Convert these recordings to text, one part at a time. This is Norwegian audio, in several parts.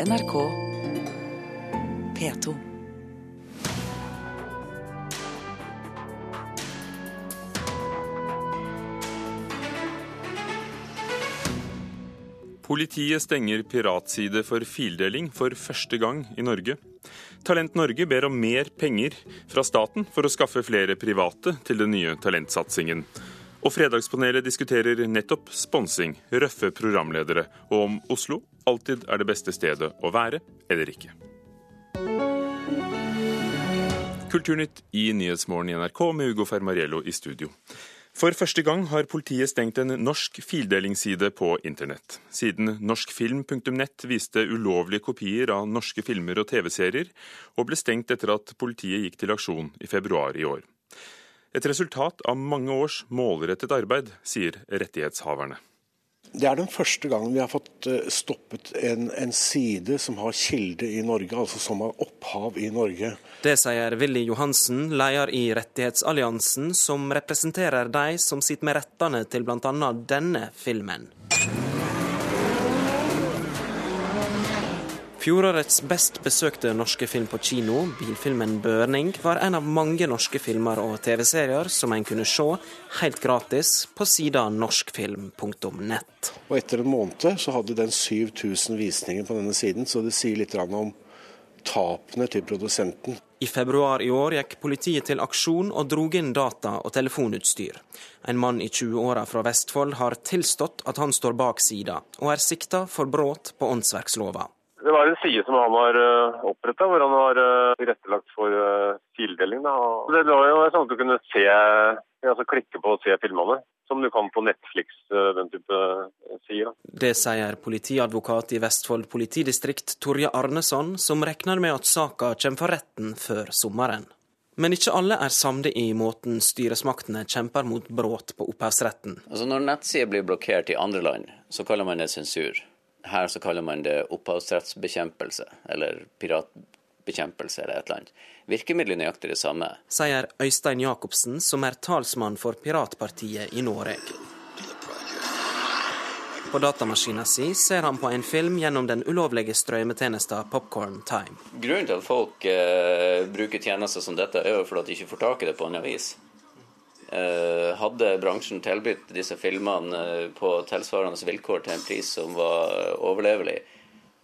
NRK P2. Politiet stenger piratside for fildeling for første gang i Norge. Talent Norge ber om mer penger fra staten for å skaffe flere private til den nye talentsatsingen. Og Fredagspanelet diskuterer nettopp sponsing, røffe programledere, og om Oslo alltid er det beste stedet å være eller ikke. Kulturnytt i Nyhetsmorgen i NRK med Ugo Fermariello i studio. For første gang har politiet stengt en norsk fildelingsside på internett. Siden norskfilm.nett viste ulovlige kopier av norske filmer og TV-serier, og ble stengt etter at politiet gikk til aksjon i februar i år. Et resultat av mange års målrettet arbeid, sier rettighetshaverne. Det er den første gangen vi har fått eh, stoppet en, en, side som har kilde i Norge, altså som har opphav i Norge. Det sier Willy Johansen, leder i Rettighetsalliansen, som representerer de som sitter med rettene til bl.a. denne filmen. Fjorårets best besøkte norske film på kino, bilfilmen 'Burning', var en av mange norske filmer og TV-serier som en kunne se helt gratis på sida norskfilm.nett. Og Etter en måned så hadde den 7000 visninger på denne siden, så det sier litt om tapene til produsenten. I februar i år gikk politiet til aksjon og drog inn data og telefonutstyr. En mann i 20-åra fra Vestfold har tilstått at han står bak sida, og er sikta for brudd på åndsverkslova. Det var en side som han har eh, oppretta, hvor han har uh, tilrettelagt for uh, fildeling. Det var jo sånn at du kunne se, altså klikke på og se filmene, som du kan på Netflix, den type sider. Det sier politiadvokat i Vestfold politidistrikt Torje Arneson, som regner med at saka kommer for retten før sommeren. Men ikke alle er samde i måten styresmaktene kjemper mot brudd på opphavsretten. Altså Når nettsider blir blokkert i andre land, så kaller man det sensur. Her så kaller man det opphavsrettsbekjempelse, eller piratbekjempelse, eller et eller annet. Virkemidlet nøyaktig det samme. Sier Øystein Jacobsen, som er talsmann for piratpartiet i Norge. På datamaskina si ser han på en film gjennom den ulovlige strømmetjenesten Popcorn Time. Grunnen til at folk eh, bruker tjenester som dette, er jo fordi de ikke får tak i det på annet vis. Eh, hadde bransjen tilbudt disse filmene eh, på tilsvarende vilkår til en pris som var overlevelig,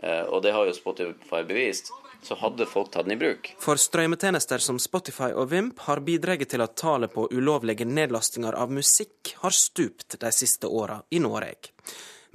eh, og det har jo Spotify bevist, så hadde folk tatt den i bruk. For strømmetjenester som Spotify og Vimp har bidratt til at tallet på ulovlige nedlastinger av musikk har stupt de siste åra i Norge.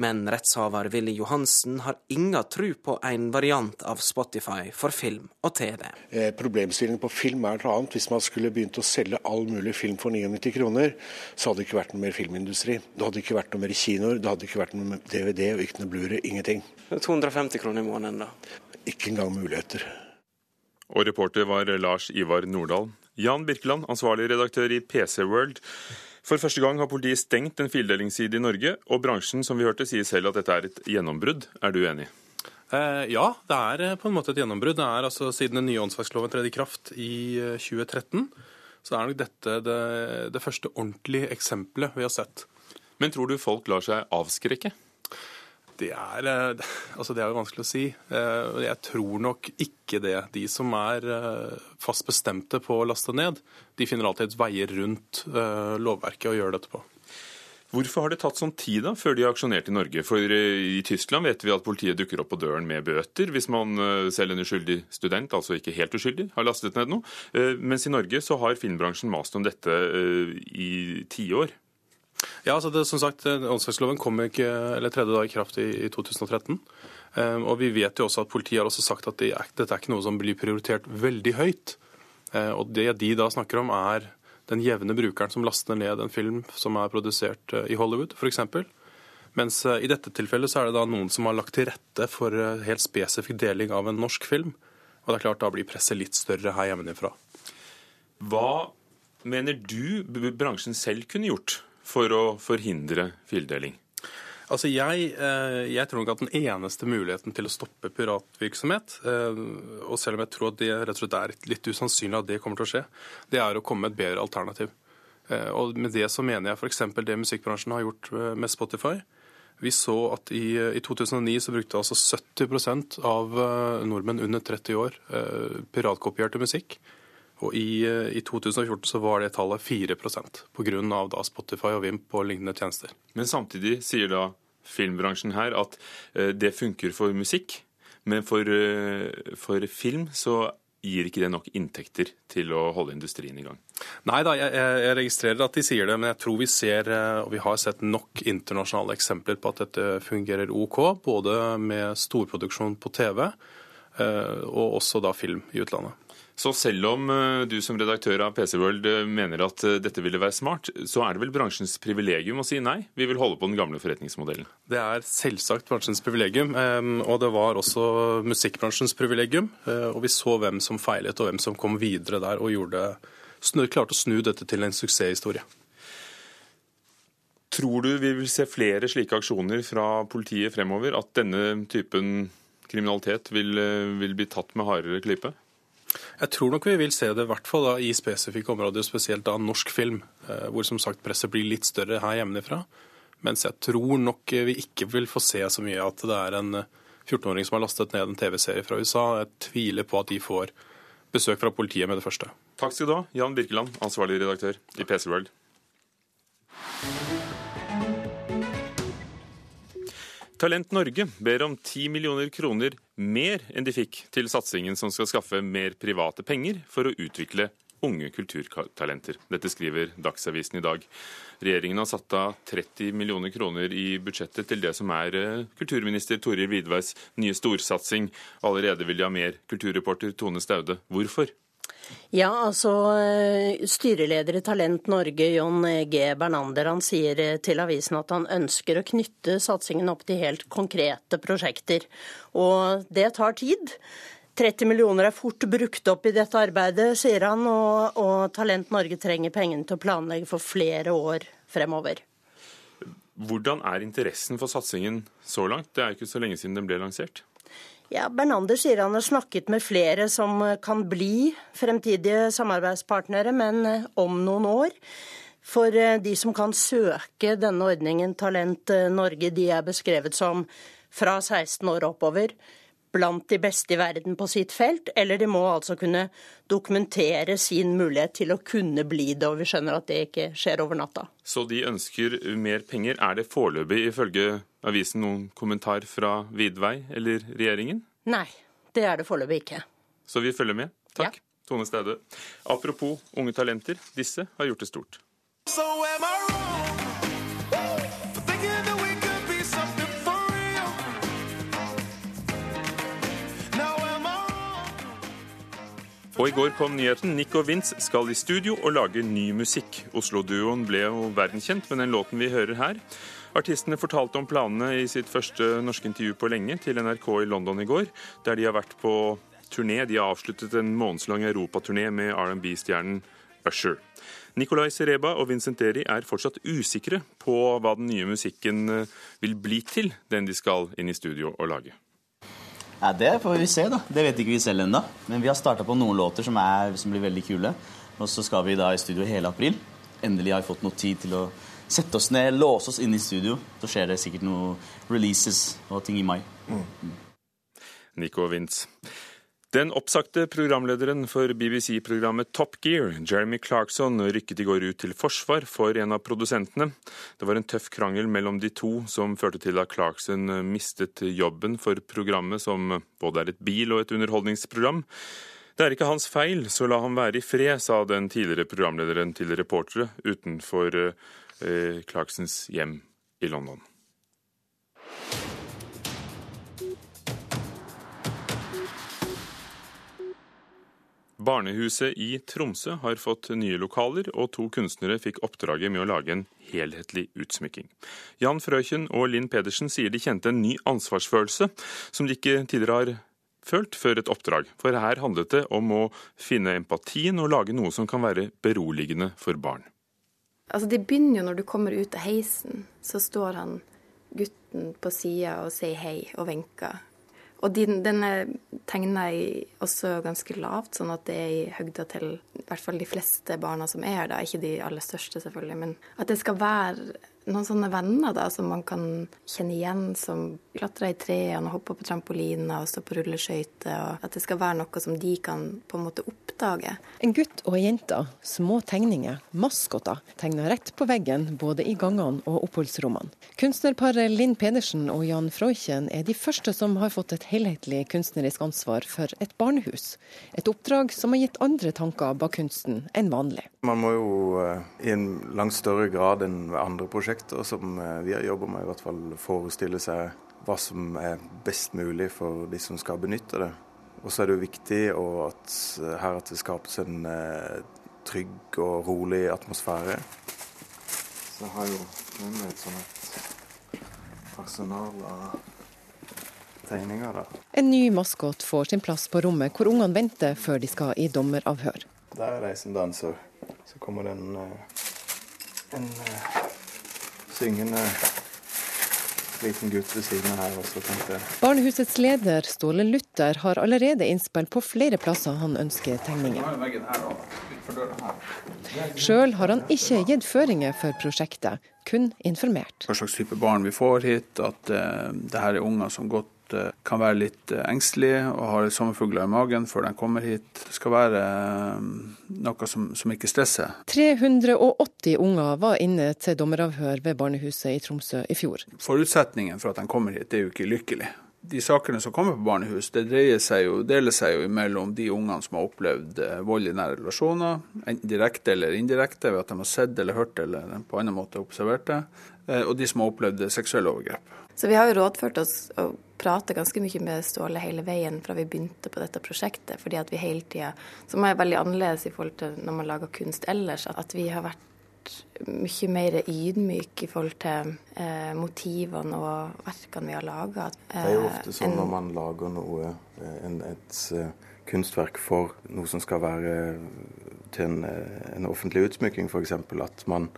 Men rettshaver Willy Johansen har inga tru på en variant av Spotify for film og TV. Eh, problemstillingen på film er noe annet. Hvis man skulle begynt å selge all mulig film for 99 kroner, så hadde det ikke vært noe mer filmindustri. Det hadde ikke vært noe mer kinoer, det hadde ikke vært noe mer DVD og ikke noe Blu-ray. Ingenting. 250 kroner i måneden, da? Ikke engang muligheter. Og reporter var Lars Ivar Nordahl. Jan Birkeland, ansvarlig redaktør i PC World. For første gang har politiet stengt en fildelingsside i Norge, og bransjen som vi hørte sier selv at dette er et gjennombrudd. Er du enig? Eh, ja, det er eh, på en måte et gjennombrudd. Det er altså Siden den nye åndsverksloven tredde i kraft i 2013, eh, så er nok dette det, det første ordentlige eksempelet vi har sett. Men tror du folk lar seg avskrekke? Det er, eh, altså det er vanskelig å si. Eh, jeg tror nok ikke det. De som er eh, fast bestemte på å laste ned, de finner alltid veier rundt lovverket og gjør dette på. Hvorfor har det tatt sånn tid da, før de har aksjonert i Norge? For i Tyskland vet vi at politiet dukker opp på døren med bøter hvis man selv en uskyldig student, altså ikke helt uskyldig, har lastet ned noe. Mens i Norge så har filmbransjen mast om dette i tiår. Ja, altså det, som sagt, Åndsverksloven kom ikke, eller tredje dag i kraft i, i 2013. Um, og vi vet jo også at Politiet har også sagt at er, dette er ikke noe som blir prioritert veldig høyt. Uh, og Det de da snakker om, er den jevne brukeren som laster ned en film som er produsert uh, i Hollywood, f.eks. Mens uh, i dette tilfellet så er det da noen som har lagt til rette for helt spesifikk deling av en norsk film. Og det er klart da blir presset litt større her hjemmefra. Hva mener du bransjen selv kunne gjort for å forhindre fildeling? Altså jeg, eh, jeg, tror nok at den eneste muligheten til å stoppe piratvirksomhet, eh, og selv om jeg tror at det rett og slett er litt usannsynlig at det kommer til å skje, det er å komme med et bedre alternativ. Eh, og med det så mener jeg f.eks. det musikkbransjen har gjort med Spotify. Vi så at i, i 2009 så brukte altså 70 av nordmenn under 30 år piratkopierte musikk. Og i, eh, i, 2014 så var det tallet 4% pga. Spotify og Vimp og lignende tjenester. Men samtidig sier da filmbransjen her at det funker for musikk, men for, for film så gir ikke det nok inntekter til å holde industrien i gang? Nei da, jeg, jeg, registrerer at de sier det, men jeg tror vi ser, eh, og vi har sett nok internasjonale eksempler på at dette fungerer OK. Både med storproduksjon på TV eh, og også da film i utlandet. Så selv om eh, du som redaktør av PC World eh, mener at eh, dette ville være smart, så er det vel bransjens privilegium å si nei? Vi vil holde på den gamle forretningsmodellen. Det er selvsagt bransjens privilegium, og det var også musikkbransjens privilegium. Og vi så hvem som feilet og hvem som kom videre der og gjorde, klarte å snu dette til en suksesshistorie. Tror du vi vil se flere slike aksjoner fra politiet fremover? At denne typen kriminalitet vil, vil bli tatt med hardere klype? Jeg tror nok vi vil se det i hvert fall da, i spesifikke områder, spesielt da norsk film, eh, hvor som sagt presset blir litt større her hjemmefra. Mens jeg tror nok vi ikke vil få se så mye at det er en 14-åring eh, som har lastet ned en TV-serie fra USA. Jeg tviler på at de får besøk fra politiet med det første. Takk skal du ha, Jan Birkeland, ansvarlig redaktør i PC World. Talent Norge ber om 10 millioner kroner mer enn de fikk til satsingen som skal skaffe mer private penger for å utvikle unge kulturtalenter. Dette skriver Dagsavisen i dag. Regjeringen har satt av 30 millioner kroner i budsjettet til det som er eh, kulturminister Toril Vidveis nye storsatsing. Allerede vil de ha mer. Kulturreporter Tone Staude, hvorfor? Ja, altså eh, Styreleder i Talent Norge, John G. Bernander, han sier eh, til avisen at han ønsker å knytte satsingen opp til helt konkrete prosjekter. Og det tar tid. 30 millioner er fort brukt opp i dette arbeidet, sier han, og, og Talent Norge trenger pengene til å planlegge for flere år fremover. Hvordan er interessen for satsingen så langt? Det er ikke så lenge siden den ble lansert. Ja, Bernander sier han har snakket med flere som kan bli fremtidige samarbeidspartnere, men eh, om noen år. For eh, de som kan søke denne ordningen, Talent eh, Norge, de er beskrevet som fra 16 år oppover blant de beste i verden på sitt felt, eller de må altså kunne dokumentere sin mulighet til å kunne bli det, og vi skjønner at det ikke skjer over natta. Så de ønsker mer penger. Er det foreløpig, ifølge avisen, noen kommentar fra Vidvei eller regjeringen? Nei, det er det foreløpig ikke. Så vi følger med. Takk. Ja. Tone Staude. Apropos unge talenter, disse har gjort det stort. So am I wrong? Og i går kom nyheten. Nick og Vince skal i studio og lage ny musikk. Oslo-duoen ble jo verdenskjent med den låten vi hører her. Artistene fortalte om planene i sitt første norske intervju på lenge til NRK i London i går, der de har vært på turné. De har avsluttet en månedslang europaturné med R&B-stjernen Usher. Nicolay Sereba og Vincent Deri er fortsatt usikre på hva den nye musikken vil bli til, den de skal inn i studio og lage. Ja, Det får vi se, da. Det vet ikke vi selv ennå. Men vi har starta på noen låter som, er, som, blir veldig kule. Og så skal vi da i studio hele april. Endelig har vi fått noe tid til å sette oss ned, låse oss inn i studio. Så skjer det sikkert noen releases og ting i mai. Mm. Nico Vince. Den oppsagte programlederen for BBC-programmet Top Gear, Jeremy Clarkson, rykket i går ut til forsvar for en av produsentene. Det var en tøff krangel mellom de to som førte til at Clarkson mistet jobben for programmet, som både er et bil- og et underholdningsprogram. Det er ikke hans feil, så la ham være i fred, sa den tidligere programlederen til reportere utenfor eh, Clarksons hjem i London. Barnehuset i Tromsø har fått nye lokaler, og to kunstnere fikk oppdraget med å lage en helhetlig utsmykking. Jan Frøyken og Linn Pedersen sier de kjente en ny ansvarsfølelse, som de ikke tidligere har følt før et oppdrag. For her handlet det om å finne empatien og lage noe som kan være beroligende for barn. Altså, Det begynner jo når du kommer ut av heisen. Så står han gutten på sida og sier hei og vinker. Og den, den er tegna også ganske lavt, sånn at det er i høgda til i hvert fall de fleste barna som er her. Ikke de aller største, selvfølgelig. Men at det skal være noen sånne venner da, som man kan kjenne igjen, som klatrer i trærne hopper på trampoliner og står på rulleskøyter. At det skal være noe som de kan på en måte oppdage. En gutt og ei jente, små tegninger, maskoter, tegna rett på veggen både i gangene og oppholdsrommene. Kunstnerparet Linn Pedersen og Jan Freuchen er de første som har fått et helhetlig kunstnerisk ansvar for et barnehus. Et oppdrag som har gitt andre tanker bak kunsten enn vanlig. Man må jo eh, i en langt større grad enn ved andre prosjekter som eh, vi har jobba med, i hvert fall forestille seg hva som er best mulig for de som skal benytte det. Og så er det jo viktig at eh, her at det skapes en trygg og rolig atmosfære. Så jeg har jo med meg et sånt arsenal av tegninger, da. En ny maskot får sin plass på rommet hvor ungene venter før de skal i dommeravhør. Der er de som danser. Så kommer det en, eh, en uh, syngende liten gutt ved siden av her også, tenkte jeg. Barnehusets leder Ståle Luther har allerede innspill på flere plasser han ønsker tegninger. Sjøl har han ikke gitt føringer for prosjektet, kun informert. Hva slags type barn vi får hit, at uh, det her er unger som godt Eh, kan være litt eh, engstelige og har sommerfugler i magen før de kommer hit. Det skal være eh, noe som, som ikke stresser. 380 unger var inne til dommeravhør ved barnehuset i Tromsø i fjor. Forutsetningen for at de kommer hit, er jo ikke lykkelig. De sakene som kommer på barnehus, det dreier seg jo, deler seg jo mellom de ungene som har opplevd vold i nære relasjoner, enten direkte eller indirekte ved at de har sett eller hørt eller på annen måte observert det, og de som har opplevd seksuelle overgrep. Så vi har jo rådført oss å prate ganske mye med Ståle hele veien fra vi begynte på dette prosjektet. fordi at vi hele tida, som er veldig annerledes i forhold til når man lager kunst ellers, at vi har vært mye mer ydmyk i forhold til eh, motivene og verkene vi har laga. Eh, det er jo ofte sånn en, når man lager noe, eh, en, et uh, kunstverk for noe som skal være til en, en offentlig utsmykking, f.eks., at man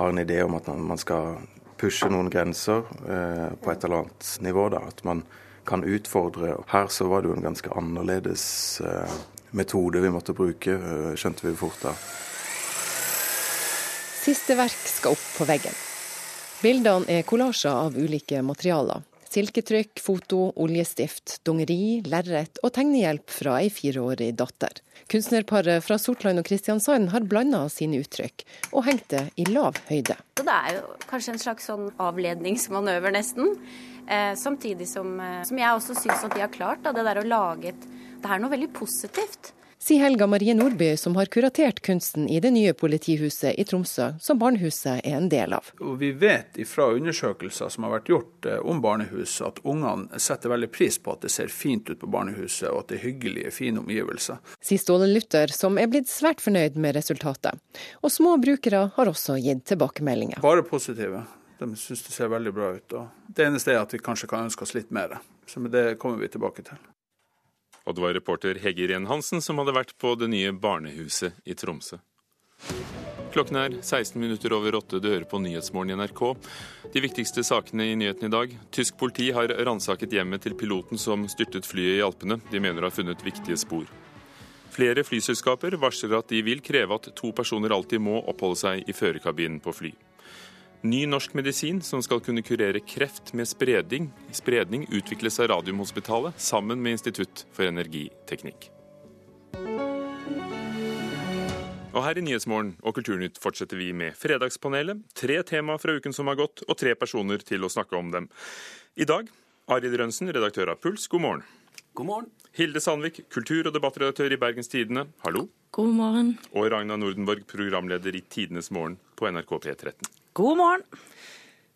har en idé om at man skal pushe noen grenser eh, på et eller annet nivå. da, At man kan utfordre. Her så var det jo en ganske annerledes eh, metode vi måtte bruke, eh, skjønte vi fort da. Siste verk skal opp på veggen. Bildene er kollasjer av ulike materialer. Silketrykk, foto, oljestift, dongeri, lerret og tegnehjelp fra ei fireårig datter. Kunstnerparet fra Sortland og Kristiansand har blanda sine uttrykk, og hengt det i lav høyde. Det er jo kanskje en slags sånn avledningsmanøver, nesten. Eh, samtidig som, eh, som, jeg også syns at de har klart da, det der å lage et Det er noe veldig positivt sier Helga Marie Nordby, som har kuratert kunsten i det nye politihuset i Tromsø, som barnehuset er en del av. Og vi vet fra undersøkelser som har vært gjort eh, om barnehus, at ungene setter veldig pris på at det ser fint ut på barnehuset, og at det er hyggelige, fine omgivelser. Sier Ståle Luther, som er blitt svært fornøyd med resultatet. Og små brukere har også gitt tilbakemeldinger. Bare positive. De syns det ser veldig bra ut. Det eneste er at vi kanskje kan ønske oss litt mer. Så det kommer vi tilbake til. Og det var reporter Hege Irén Hansen som hadde vært på det nye barnehuset i Tromsø. Klokken er 16 minutter over åtte. Du hører på Nyhetsmorgen i NRK. De viktigste sakene i nyheten i dag. Tysk politi har ransaket hjemmet til piloten som styrtet flyet i Alpene. De mener å ha funnet viktige spor. Flere flyselskaper varsler at de vil kreve at to personer alltid må oppholde seg i førerkabinen på fly. Ny norsk medisin som skal kunne kurere kreft med spredning, spredning utvikles av Radiumhospitalet sammen med Institutt for energiteknikk. Og her i Nyhetsmorgen og Kulturnytt fortsetter vi med Fredagspanelet. Tre tema fra uken som har gått, og tre personer til å snakke om dem. I dag Arild Rønsen, redaktør av Puls, god morgen. God morgen. Hilde Sandvik, kultur- og debattredaktør i Bergens Tidende, hallo. God morgen. Og Ragna Nordenborg, programleder i Tidenes morgen på NRK P13. God morgen.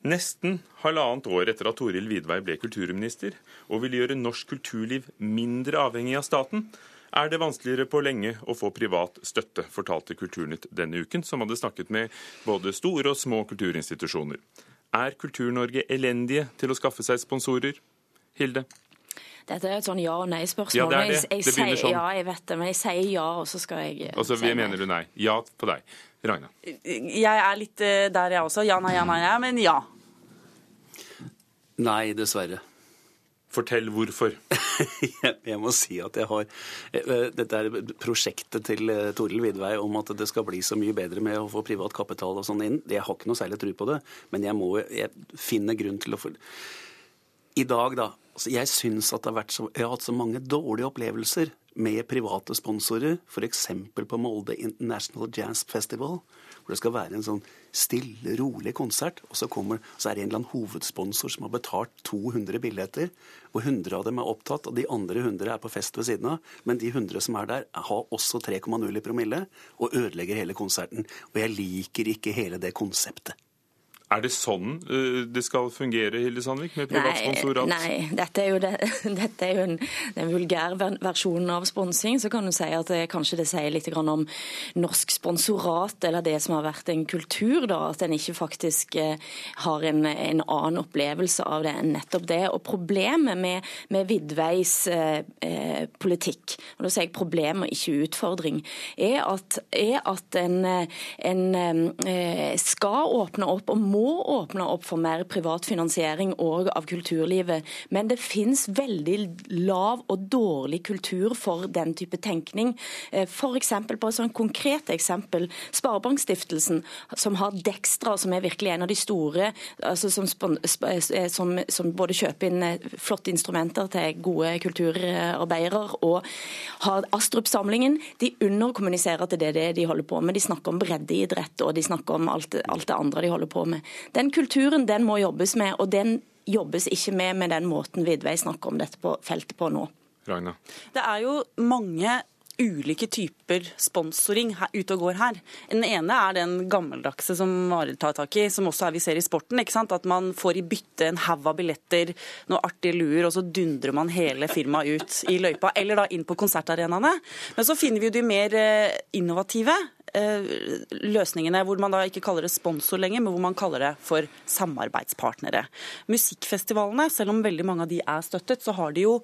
Nesten halvannet år etter at Toril Vidvei ble kulturminister, og vil gjøre norsk kulturliv mindre avhengig av staten, er det vanskeligere på lenge å få privat støtte, fortalte Kulturnytt denne uken, som hadde snakket med både store og små kulturinstitusjoner. Er Kultur-Norge elendige til å skaffe seg sponsorer? Hilde? Dette er et sånn ja- og nei-spørsmål. Ja, det er det. Jeg, jeg, det begynner sånn. Ja, jeg vet det, men jeg sier ja, og så skal jeg Og så si mener du nei. Ja på deg. Ragna? Jeg er litt eh, der, jeg også. Ja, nei, ja, nei, ja, men ja. Nei, dessverre. Fortell hvorfor. jeg må si at jeg har eh, Dette er prosjektet til eh, Toril Vidvei om at det skal bli så mye bedre med å få privat kapital og sånn inn. Jeg har ikke noe særlig tro på det, men jeg må jeg finner grunn til å få I dag, da. Altså jeg syns at det har vært så, jeg har hatt så mange dårlige opplevelser med private sponsorer, f.eks. på Molde International Jazz Festival, hvor det skal være en sånn stille, rolig konsert. Og så, kommer, så er det en eller annen hovedsponsor som har betalt 200 billetter, og 100 av dem er opptatt, og de andre 100 er på fest ved siden av. Men de 100 som er der, har også 3,0 i promille og ødelegger hele konserten. Og jeg liker ikke hele det konseptet. Er det sånn uh, det skal fungere, Hilde Sandvik, med privat sponsorat? Nei, dette er jo, det, dette er jo en, den vulgære versjonen av sponsing. Så kan du si at det, kanskje det sier litt om norsk sponsorat, eller det som har vært en kultur, da, at en ikke faktisk eh, har en, en, annen opplevelse av det enn nettopp det. Og problemet med, med Vidveis eh, eh politikk, og da sier jeg problem og ikke utfordring, er at, er at en, en eh, skal åpne opp og må åpne opp for mer privat finansiering òg av kulturlivet. Men det finnes veldig lav og dårlig kultur for den type tenkning. F.eks. på et sånt konkret eksempel, Sparebankstiftelsen, som har Dextra, som er virkelig en av de store, altså som, eh, som, som både kjøper inn eh, flotte instrumenter til gode kulturarbeidere, og har Astrup-samlingen. De underkommuniserer til det, det de holder på med. De snakker om breddeidrett, og de snakker om alt, alt det andre de holder på med. Den kulturen den må jobbes med, og den jobbes ikke med med den måten Vidvei snakker om dette på feltet på nå. Ragna. Det er jo mange ulike typer sponsoring ute og går her. Den ene er den gammeldagse som Arild tar tak i, som også er vi ser i sporten. ikke sant? At man får i bytte en haug av billetter, noe artige luer, og så dundrer man hele firmaet ut i løypa. Eller da inn på konsertarenaene. Men så finner vi jo de mer eh, innovative. Eh, løsningene hvor man da ikke kaller det sponsor lenger, men hvor man kaller det for samarbeidspartnere. Musikkfestivalene, selv om veldig mange av de er støttet, så har de jo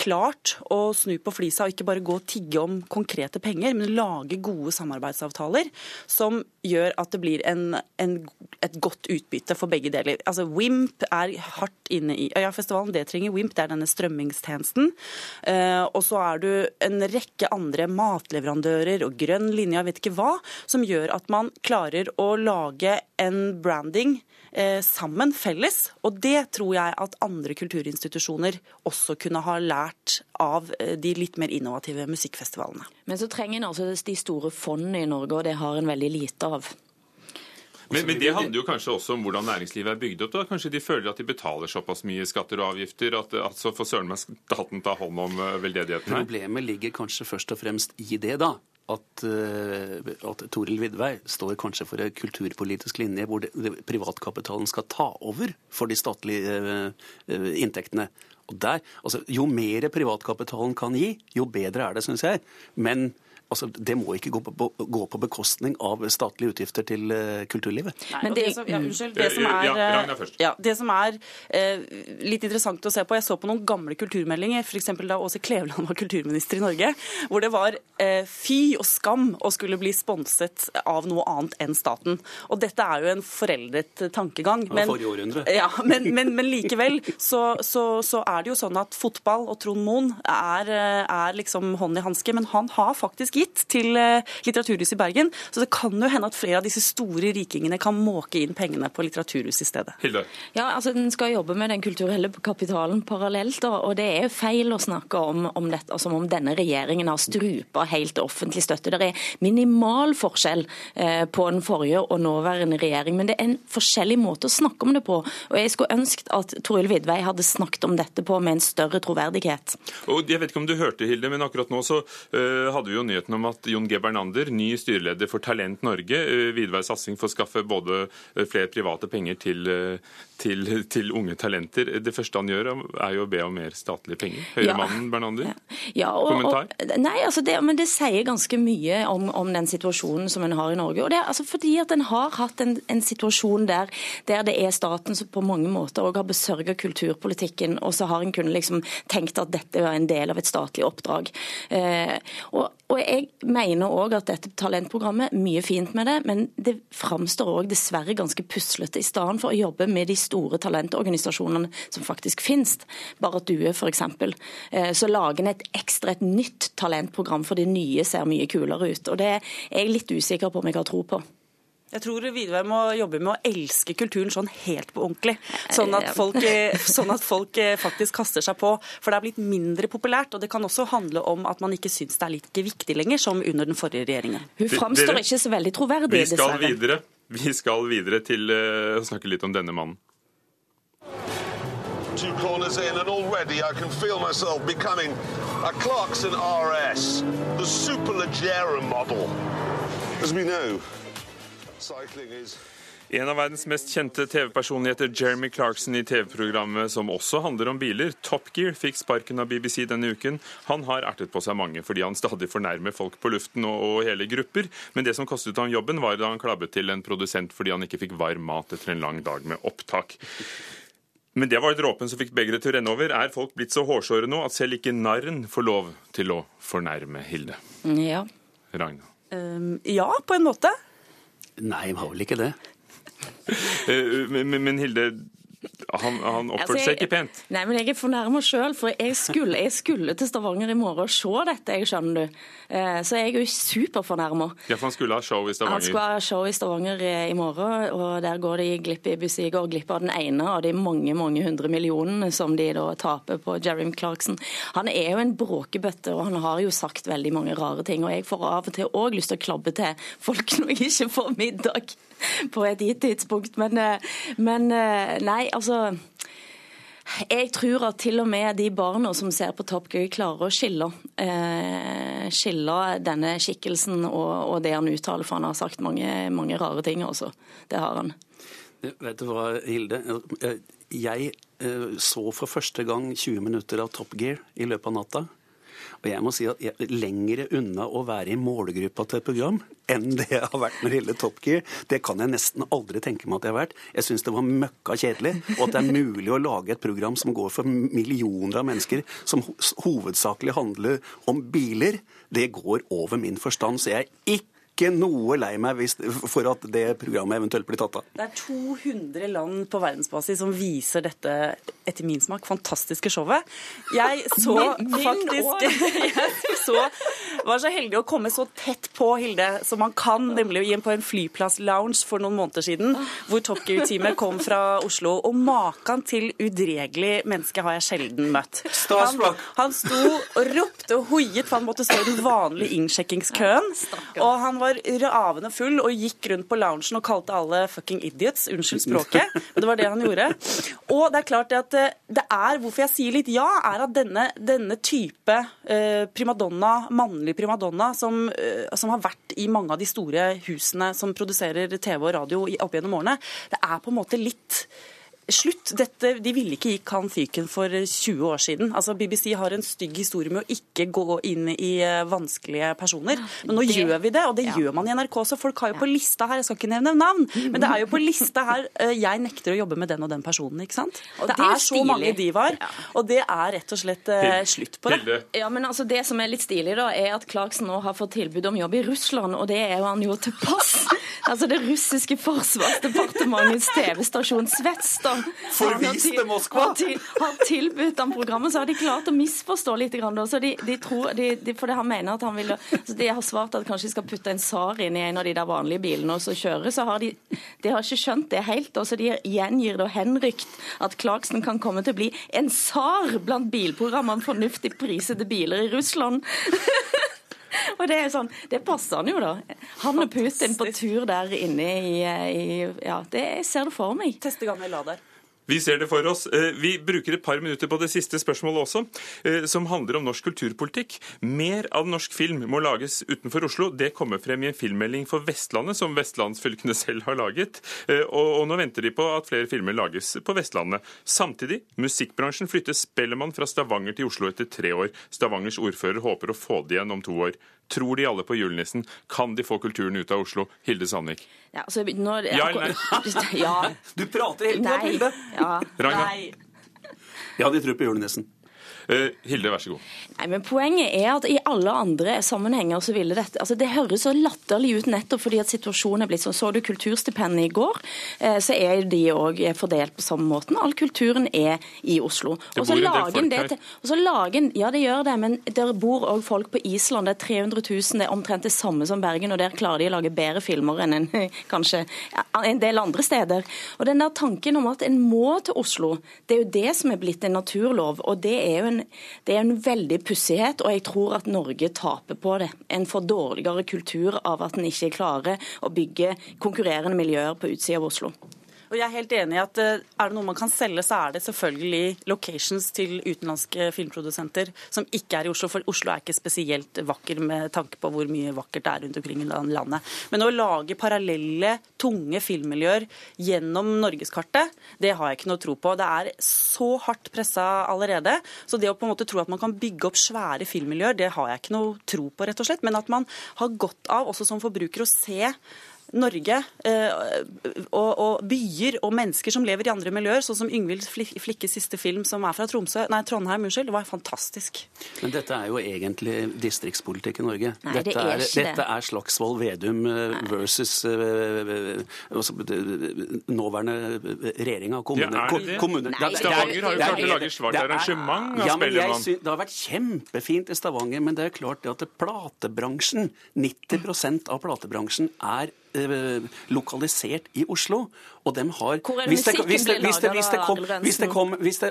klart å snu på flisa og ikke bare gå og tigge om konkrete penger, men lage gode samarbeidsavtaler som gjør at det blir en, en, et godt utbytte for begge deler. Altså WIMP er hardt inne i Øyafestivalen, det trenger WIMP, det er denne strømmingstjenesten. Eh, og så er du en rekke andre matleverandører og grønn linje, jeg vet ikke hva som gjør at man klarer å lage en branding eh, sammen, felles. Og det tror jeg at andre kulturinstitusjoner også kunne ha lært av eh, de litt mer innovative musikkfestivalene. Men så trenger en altså de store fondene i Norge, og det har en veldig lite av. Men, men, det handler jo kanskje også om hvordan næringslivet er bygd opp. da. Kanskje de føler at de betaler såpass mye skatter og avgifter at, at så får søren meg staten ta hånd om eh, veldedigheten her. Problemet ligger kanskje først og fremst i det, da at, uh, at Toril Vidvei står kanskje for en kulturpolitisk linje hvor det, det, privatkapitalen skal ta over for de statlige uh, inntektene. Og der, altså, Jo mer privatkapitalen kan gi, jo bedre er det, syns jeg. Men altså, det må ikke gå på, gå på, bekostning av statlige utgifter til uh, kulturlivet. Nei, det, som, ja, unnskyld, det som er, ja, ja, det som er eh, litt interessant å se på Jeg så på noen gamle kulturmeldinger, f.eks. da Åse Kleveland var kulturminister i Norge, hvor det var eh, fy og skam å skulle bli sponset av noe annet enn staten. Og dette er jo en foreldet tankegang. Men. Ja, men, men, men likevel så, så, så, er det jo sånn at fotball og Trond Moen er, er liksom hånd i hanske, men han har faktisk gitt til eh, Litteraturhuset i Bergen. Så det kan jo hende at flere av disse store rikingene kan måke inn pengene på Litteraturhuset i stedet. Hilde? Ja, altså Den skal jobbe med den kulturelle kapitalen parallelt, og det er jo feil å snakke om, om dette som om denne regjeringen har strupa helt offentlig støtte. Det er minimal forskjell eh, på den forrige og nåværende regjering, men det er en forskjellig måte å snakke om det på. Og Jeg skulle ønsket at Toril Vidvei hadde snakket om dette på med en større troverdighet. Og jeg vet ikke om du hørte, Hilde, men akkurat nå så uh, hadde vi jo nyheten om at Jon G. Bernander, ny styreleder for Talent Norge, uh, videre satsing for å skaffe både uh, flere private penger til, til, til, unge talenter. Det første han gjør, er jo å be om mer statlige penger. Høyremannen ja. Bernander? Ja, og, Kommentar? Og, nei, altså det, men det sier ganske mye om, om den situasjonen som en har i Norge. Og det er altså fordi at en har hatt en, en situasjon der, der, det er staten som på mange måter òg har besørga kulturpolitikken, og så har en kunnet liksom tenkt at dette var en del av et statlig oppdrag. Eh, og, og jeg mener òg at dette talentprogrammet, mye fint med det, men det framstår òg dessverre ganske puslete. I stedet for å jobbe med de store talentorganisasjonene som faktisk finnes, Barrat Due f.eks., eh, så lager en et ekstra, et nytt talentprogram, for det nye ser mye kulere ut. Og det er jeg litt usikker på om jeg har tro på. Jeg tror Vidvei må jobbe med å elske kulturen sånn helt på ordentlig. Sånn at, folk, eh, sånn at folk eh, faktisk kaster seg på. For det er blitt mindre populært. Og det kan også handle om at man ikke syns det er like viktig lenger som under den forrige regjeringen. Hun framstår ikke så veldig troverdig, Vi skal dessverre. videre. Vi skal videre til eh, å snakke litt om denne mannen. Two corners in, and already I can feel myself becoming a Clarkson RS, the superleggera model. As we know, En av verdens mest kjente TV-personligheter, Jeremy Clarkson, i TV-programmet som også handler om biler, Top Gear, fikk sparken av BBC denne uken. Han har ertet på seg mange fordi han stadig fornærmer folk på luften og, og hele grupper. Men det som kostet ham jobben, var da han klabbet til en produsent fordi han ikke fikk varm mat etter en lang dag med opptak. Men det var dråpen som fikk begeret til å renne over. Er folk blitt så hårsåre nå at selv ikke narren får lov til å fornærme Hilde? Ja. Ragna. Um, ja, på en måte. Nei, vi har vel ikke det. Eh, Men, men- men Hilde, han, han Altså, oppførte seg ikke pent. Nei, men jeg er fornærma sjøl, for jeg skulle, jeg skulle til Stavanger i morgen og se dette, jeg skjønner du. Eh, Så jeg er jo superfornærma. Ja, for han skulle ha show i Han Stavanger. ha show i Stavanger i i morgen, og der går de glipp i går glipp av den ene av de mange mange hundre millionene som de da taper på Jeremy Clarkson. Han er jo en bråkebøtte, og han har jo sagt veldig mange rare ting. Og jeg får av og til òg lyst til å klabbe til folk når jeg ikke får middag på et gitt tidspunkt. Men, eh, men eh, nei, altså jeg tror at til og med de barna som ser på Top Gear, klarer å skille, eh, skille denne skikkelsen og, og det han uttaler, for han har sagt mange, mange rare ting også. Det har han. Vet du hva, Hilde? Jeg eh, så for første gang 20 minutter av Top Gear i løpet av natta. Og jeg må si at jeg er lengre unna å være i målgruppa til et program enn det jeg har vært når det gjelder Top Gear. Det kan jeg nesten aldri tenke meg at jeg har vært. Jeg syns det var møkka kjedelig. Og at det er mulig å lage et program som går for millioner av mennesker, som hovedsakelig handler om biler, det går over min forstand. Så jeg er ikke noe lei meg hvis, for at det programmet eventuelt blir tatt av. Det er 200 land på verdensbasis som viser dette, etter min smak, fantastiske showet. Jeg så Min- min faktisk Jeg så, var så heldig å komme så tett på Hilde som man kan, nemlig inn på en flyplass-lounge for noen måneder siden, hvor Top Gear-teamet kom fra Oslo. Og maken til udregelig menneske har jeg sjelden møtt. Han, han sto og ropte og hoiet, for han måtte stå i den vanlige innsjekkingskøen. Og han var ravende full og gikk rundt på loungen og kalte alle fucking idiots. Unnskyld språket, men det var det han gjorde. Og det er klart at eh, det er, hvorfor jeg sier litt ja, er at denne, denne type eh, primadonna, mannlig primadonna, som, eh, som har vært i mange av de store husene som produserer TV og radio opp gjennom årene, det er på en måte litt Slutt. Dette, de ville ikke gi Kan fyken for 20 år siden. Altså, BBC har en stygg historie med å ikke gå inn i eh, vanskelige personer. Men nå det- gjør vi det, og det Ja. gjør man i NRK. Så folk har jo på lista her, jeg skal ikke nevne navn, men det er jo på lista her eh, jeg nekter å jobbe med den og den personen, ikke sant? Og det, det er er så mange divaer, og det er rett og slett eh, slutt på det. Ja, men altså Det som er litt stilig, da, er at Clarkson nå har fått tilbud om jobb i Russland, og det er jo han jo til pass. Altså Det russiske forsvarsdepartementets TV-stasjon Svetsda Forviste Moskva! Har, til, har tilbudt ham programmet, så har de klart å misforstå litt. Grann, så de, de tror, de, de, for han mener at han vil så De har svart at kanskje de skal putte en SAR inn i en av de der vanlige bilene og så kjøre. Så har de, de har ikke skjønt det helt. Og så De gjengir da henrykt at Clarkson kan komme til å bli en SAR blant bilprogrammene fornuftig prisede biler i Russland. Og det er jo sånn, det passer han jo, da. Han og Putin på tur der inne i, i Ja, det, jeg ser det for meg. Teste gammel lader. Vi ser det for oss. Eh, Vi bruker et par minutter på det siste spørsmålet også, eh, som handler om norsk kulturpolitikk. Mer av norsk film må lages utenfor Oslo. Det kommer frem i en filmmelding for Vestlandet, som vestlandsfylkene selv har laget. Eh, Og nå venter de på at flere filmer lages på Vestlandet. Samtidig, musikkbransjen flytter Spellemann fra Stavanger til Oslo etter tre år. Stavangers ordfører håper å få det igjen om to år. Tror de alle på julenissen? Kan de få kulturen ut av Oslo? Hilde Sandvik. Ja, altså, når, Ja eller Ja. Du prater helt Nei. Hilde. Ja. Ragna? Nei. Ja, de tror på julenissen. Uh, Hilde, vær så god. Nei, men Poenget er at i alle andre sammenhenger så ville dette altså Det høres så latterlig ut nettopp fordi at situasjonen er blitt sånn. Så du kulturstipendet i går, eh, så er de òg fordelt på samme måten. All kulturen er i Oslo. Det bor en del folk her. og så lagen, Ja, det gjør det, men der bor òg folk på Island. Det er 300 000, det er omtrent det samme som Bergen, og der klarer de å lage bedre filmer enn en, kanskje en del andre steder. Og den der tanken om at en må til Oslo, det er jo det som er blitt en naturlov. og det er jo en det er en veldig pussighet, og jeg tror at Norge taper på det. En for dårligere kultur av at en ikke klarer å bygge konkurrerende miljøer på utsida av Oslo. Og jeg er helt enig i at eh, er det noe man kan selge, så er det selvfølgelig locations til utenlandske filmprodusenter som ikke er i Oslo. For Oslo er ikke spesielt vakker med tanke på hvor mye vakkert det er rundt omkring i landet. Men å lage parallelle, tunge filmmiljøer gjennom norgeskartet, det har jeg ikke noe tro på. Det er så hardt pressa allerede. Så det å på en måte tro at man kan bygge opp svære filmmiljøer, det har jeg ikke noe tro på, rett og slett. Men at man har godt av, også som forbruker, å se Norge eh, og, og, byer og mennesker som lever i andre miljøer, sånn som Yngvild Flikkes siste film, som er fra Tromsø, nei, Trondheim, unnskyld, det var fantastisk. Men dette er jo egentlig distriktspolitikk i Norge. Nei, dette, det er, er, ikke dette er Slagsvold Vedum versus uh, nåværende regjering av kommuner. Ja, er det det? Stavanger har jo klart å lage svart arrangement av ja, Spellemann. Det har vært kjempefint i Stavanger, men det er klart det at platebransjen, 90% av platebransjen, er lokalisert i Oslo. Og de har Hvor er det musikken blir laga,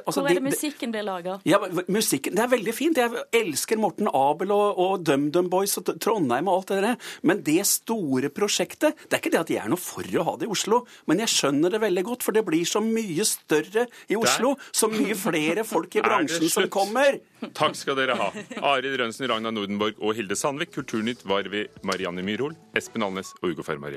altså, Hvor er det musikken blir laga? Ja, musikken, Det er veldig fint. Jeg elsker Morten Abel og, og DumDum Boys og Trondheim og alt det der. Men det store prosjektet Det er ikke det at jeg er noe for å ha det i Oslo, men jeg skjønner det veldig godt, for det blir så mye større i Oslo. Så mye flere folk i bransjen som kommer. Takk skal dere ha. Arild Rønsen, Ragna Nordenborg og Hilde Sandvik. Kulturnytt var ved Marianne Myrhol, Espen Alnes og Ugo Fermariello.